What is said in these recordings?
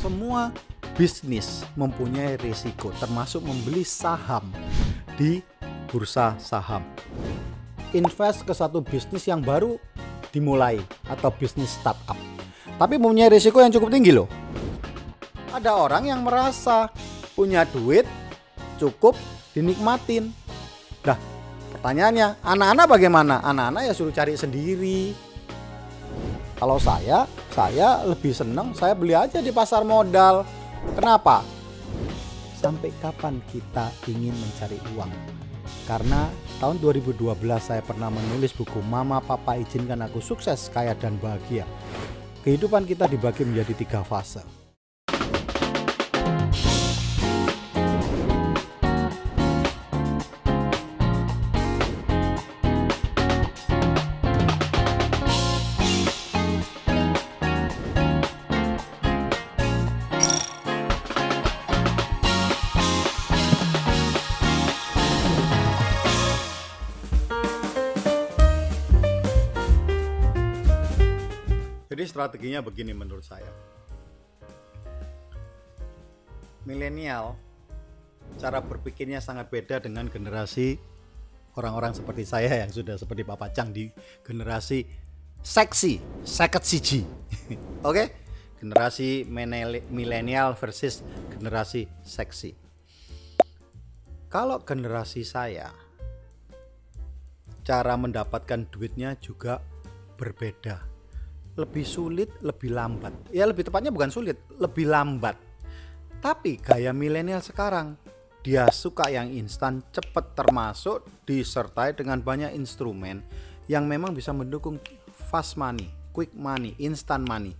semua bisnis mempunyai risiko termasuk membeli saham di bursa saham. Invest ke satu bisnis yang baru dimulai atau bisnis startup. Tapi mempunyai risiko yang cukup tinggi loh. Ada orang yang merasa punya duit cukup dinikmatin. Nah, pertanyaannya, anak-anak bagaimana? Anak-anak ya suruh cari sendiri. Kalau saya, saya lebih senang saya beli aja di pasar modal. Kenapa? Sampai kapan kita ingin mencari uang? Karena tahun 2012 saya pernah menulis buku Mama Papa Izinkan Aku Sukses, Kaya dan Bahagia. Kehidupan kita dibagi menjadi tiga fase. Jadi strateginya begini menurut saya. Milenial cara berpikirnya sangat beda dengan generasi orang-orang seperti saya yang sudah seperti Papa Cang di generasi seksi, seket siji. Oke? Generasi milenial versus generasi seksi. Kalau generasi saya cara mendapatkan duitnya juga berbeda lebih sulit, lebih lambat. Ya lebih tepatnya bukan sulit, lebih lambat. Tapi gaya milenial sekarang, dia suka yang instan, cepat termasuk disertai dengan banyak instrumen yang memang bisa mendukung fast money, quick money, instant money.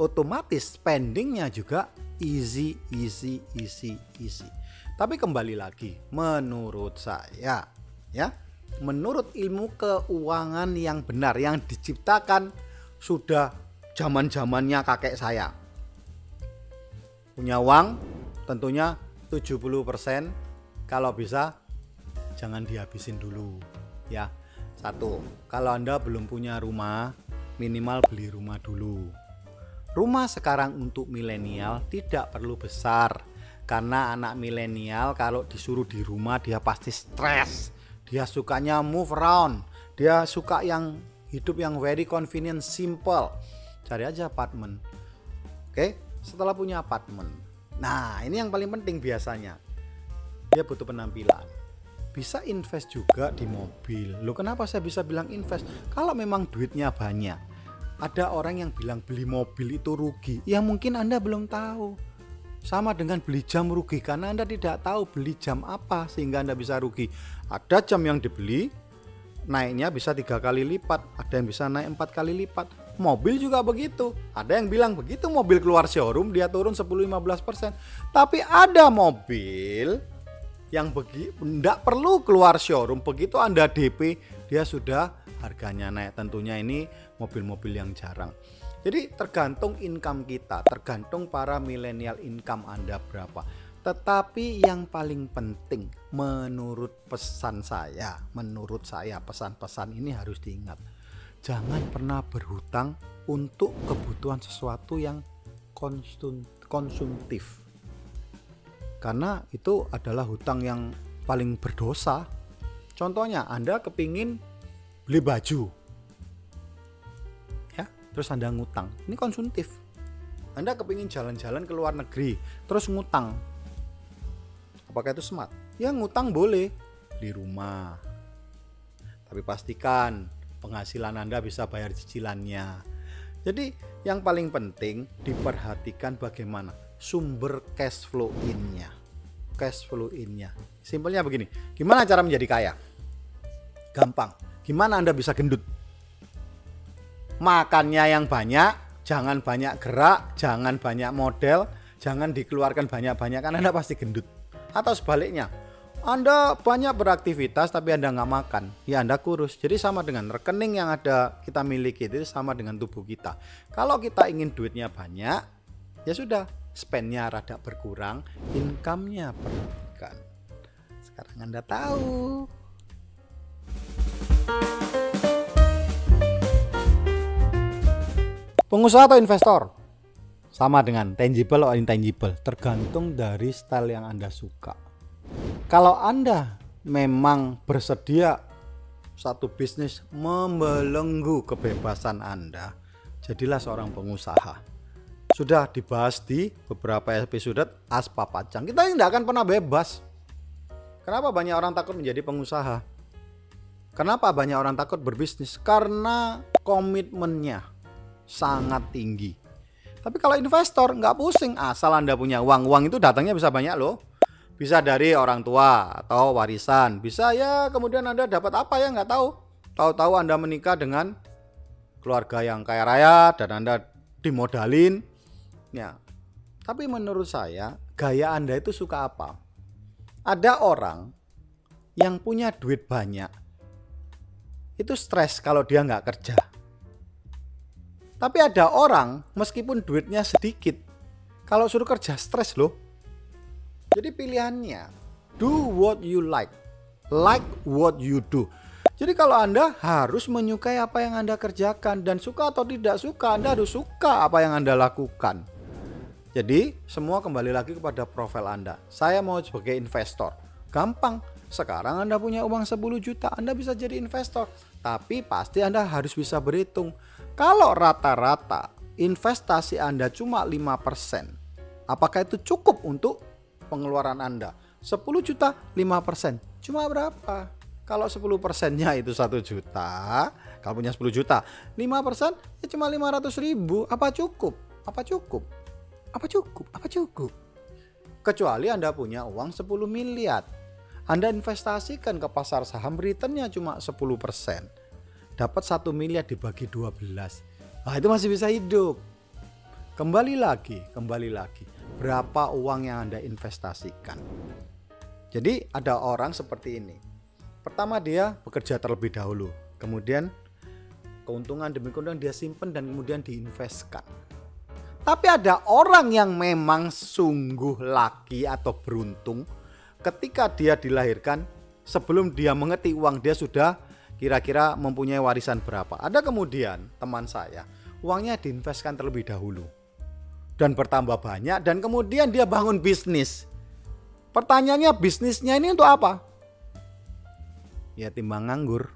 Otomatis spendingnya juga easy, easy, easy, easy. Tapi kembali lagi, menurut saya, ya, menurut ilmu keuangan yang benar yang diciptakan sudah zaman zamannya kakek saya. Punya uang tentunya 70% kalau bisa jangan dihabisin dulu ya. Satu, kalau Anda belum punya rumah, minimal beli rumah dulu. Rumah sekarang untuk milenial tidak perlu besar karena anak milenial kalau disuruh di rumah dia pasti stres. Dia sukanya move around. Dia suka yang hidup yang very convenient, simple. Cari aja apartemen. Oke, setelah punya apartemen. Nah, ini yang paling penting biasanya. Dia butuh penampilan. Bisa invest juga di mobil. Lo kenapa saya bisa bilang invest? Kalau memang duitnya banyak. Ada orang yang bilang beli mobil itu rugi. Ya mungkin Anda belum tahu. Sama dengan beli jam rugi karena Anda tidak tahu beli jam apa sehingga Anda bisa rugi. Ada jam yang dibeli naiknya bisa tiga kali lipat, ada yang bisa naik empat kali lipat. Mobil juga begitu. Ada yang bilang begitu mobil keluar showroom dia turun 10-15%. Tapi ada mobil yang begi tidak perlu keluar showroom. Begitu Anda DP dia sudah harganya naik. Tentunya ini mobil-mobil yang jarang. Jadi tergantung income kita, tergantung para milenial income Anda berapa tetapi yang paling penting menurut pesan saya, menurut saya pesan-pesan ini harus diingat. Jangan pernah berhutang untuk kebutuhan sesuatu yang konsumtif. Karena itu adalah hutang yang paling berdosa. Contohnya Anda kepingin beli baju. Ya, terus Anda ngutang. Ini konsumtif. Anda kepingin jalan-jalan ke luar negeri, terus ngutang Apakah itu smart? Ya ngutang boleh di rumah. Tapi pastikan penghasilan Anda bisa bayar cicilannya. Jadi yang paling penting diperhatikan bagaimana sumber cash flow innya. Cash flow innya. Simpelnya begini, gimana cara menjadi kaya? Gampang. Gimana Anda bisa gendut? Makannya yang banyak, jangan banyak gerak, jangan banyak model, jangan dikeluarkan banyak-banyak kan Anda pasti gendut atau sebaliknya anda banyak beraktivitas tapi Anda nggak makan, ya Anda kurus. Jadi sama dengan rekening yang ada kita miliki itu sama dengan tubuh kita. Kalau kita ingin duitnya banyak, ya sudah spendnya rada berkurang, income-nya perhatikan. Sekarang Anda tahu. Pengusaha atau investor? Sama dengan tangible atau intangible, tergantung dari style yang Anda suka. Kalau Anda memang bersedia satu bisnis membelenggu kebebasan Anda, jadilah seorang pengusaha. Sudah dibahas di beberapa episode Aspa Pacang. Kita tidak akan pernah bebas. Kenapa banyak orang takut menjadi pengusaha? Kenapa banyak orang takut berbisnis? Karena komitmennya sangat tinggi. Tapi kalau investor nggak pusing, asal Anda punya uang. Uang itu datangnya bisa banyak loh. Bisa dari orang tua atau warisan. Bisa ya kemudian Anda dapat apa ya nggak tahu. Tahu-tahu Anda menikah dengan keluarga yang kaya raya dan Anda dimodalin. Ya. Tapi menurut saya gaya Anda itu suka apa? Ada orang yang punya duit banyak itu stres kalau dia nggak kerja tapi ada orang meskipun duitnya sedikit, kalau suruh kerja stres loh. Jadi pilihannya, do what you like, like what you do. Jadi kalau Anda harus menyukai apa yang Anda kerjakan dan suka atau tidak suka, Anda harus suka apa yang Anda lakukan. Jadi semua kembali lagi kepada profil Anda. Saya mau sebagai investor. Gampang. Sekarang Anda punya uang 10 juta, Anda bisa jadi investor. Tapi pasti Anda harus bisa berhitung kalau rata-rata investasi Anda cuma 5%, apakah itu cukup untuk pengeluaran Anda? 10 juta 5%. Cuma berapa? Kalau 10 persennya itu 1 juta, kalau punya 10 juta, 5 persen ya cuma 500 ribu. Apa cukup? Apa cukup? Apa cukup? Apa cukup? Kecuali Anda punya uang 10 miliar. Anda investasikan ke pasar saham returnnya cuma 10 persen dapat satu miliar dibagi 12 nah itu masih bisa hidup. Kembali lagi kembali lagi. Berapa uang yang anda investasikan? Jadi ada orang seperti ini. Pertama dia bekerja terlebih dahulu. Kemudian keuntungan demi keuntungan dia simpan dan kemudian diinvestkan. Tapi ada orang yang memang sungguh laki atau beruntung ketika dia dilahirkan sebelum dia mengerti uang dia sudah kira-kira mempunyai warisan berapa. Ada kemudian teman saya, uangnya diinvestkan terlebih dahulu dan bertambah banyak dan kemudian dia bangun bisnis. Pertanyaannya bisnisnya ini untuk apa? Ya timbang nganggur.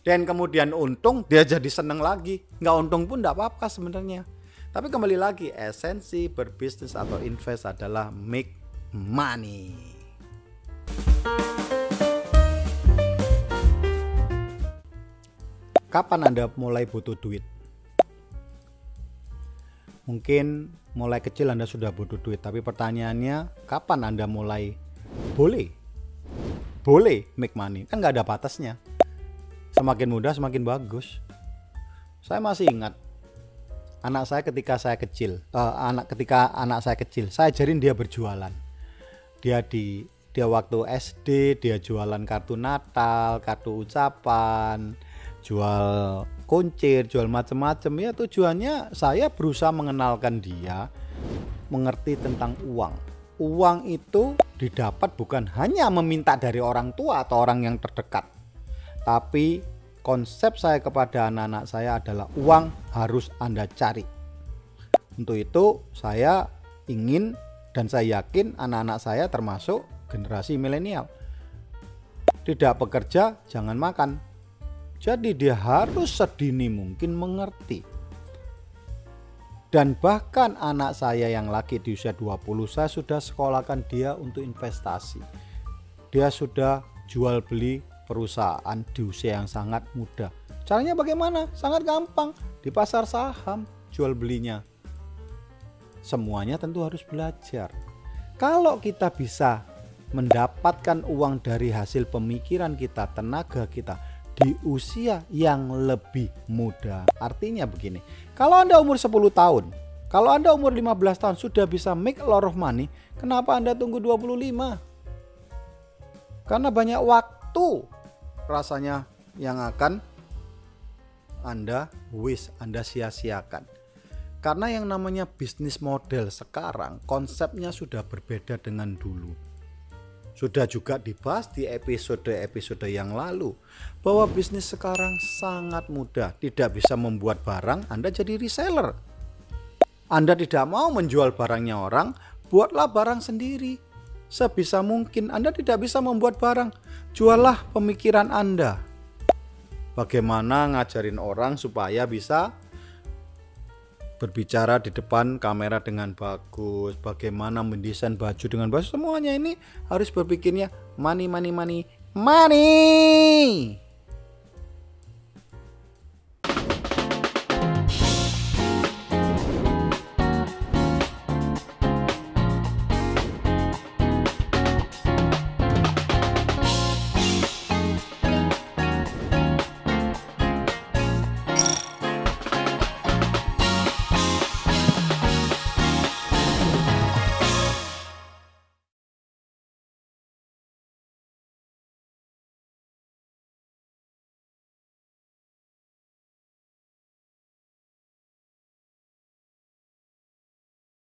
Dan kemudian untung dia jadi seneng lagi. Nggak untung pun nggak apa-apa sebenarnya. Tapi kembali lagi esensi berbisnis atau invest adalah make money. Kapan Anda mulai butuh duit? Mungkin mulai kecil Anda sudah butuh duit, tapi pertanyaannya kapan Anda mulai boleh? Boleh make money, kan nggak ada batasnya. Semakin mudah semakin bagus. Saya masih ingat anak saya ketika saya kecil, uh, anak ketika anak saya kecil, saya ajarin dia berjualan. Dia di dia waktu SD dia jualan kartu Natal, kartu ucapan, jual kuncir, jual macam-macam ya tujuannya saya berusaha mengenalkan dia mengerti tentang uang. Uang itu didapat bukan hanya meminta dari orang tua atau orang yang terdekat. Tapi konsep saya kepada anak-anak saya adalah uang harus Anda cari. Untuk itu saya ingin dan saya yakin anak-anak saya termasuk generasi milenial. Tidak bekerja, jangan makan jadi dia harus sedini mungkin mengerti. Dan bahkan anak saya yang laki di usia 20 saya sudah sekolahkan dia untuk investasi. Dia sudah jual beli perusahaan di usia yang sangat muda. Caranya bagaimana? Sangat gampang. Di pasar saham jual belinya. Semuanya tentu harus belajar. Kalau kita bisa mendapatkan uang dari hasil pemikiran kita, tenaga kita, di usia yang lebih muda. Artinya begini, kalau Anda umur 10 tahun, kalau Anda umur 15 tahun sudah bisa make a lot of money, kenapa Anda tunggu 25? Karena banyak waktu rasanya yang akan Anda wish, Anda sia-siakan. Karena yang namanya bisnis model sekarang konsepnya sudah berbeda dengan dulu sudah juga dibahas di episode-episode yang lalu bahwa bisnis sekarang sangat mudah, tidak bisa membuat barang, Anda jadi reseller. Anda tidak mau menjual barangnya orang, buatlah barang sendiri. Sebisa mungkin Anda tidak bisa membuat barang, juallah pemikiran Anda. Bagaimana ngajarin orang supaya bisa berbicara di depan kamera dengan bagus, bagaimana mendesain baju dengan bagus, semuanya ini harus berpikirnya money, money, money, money.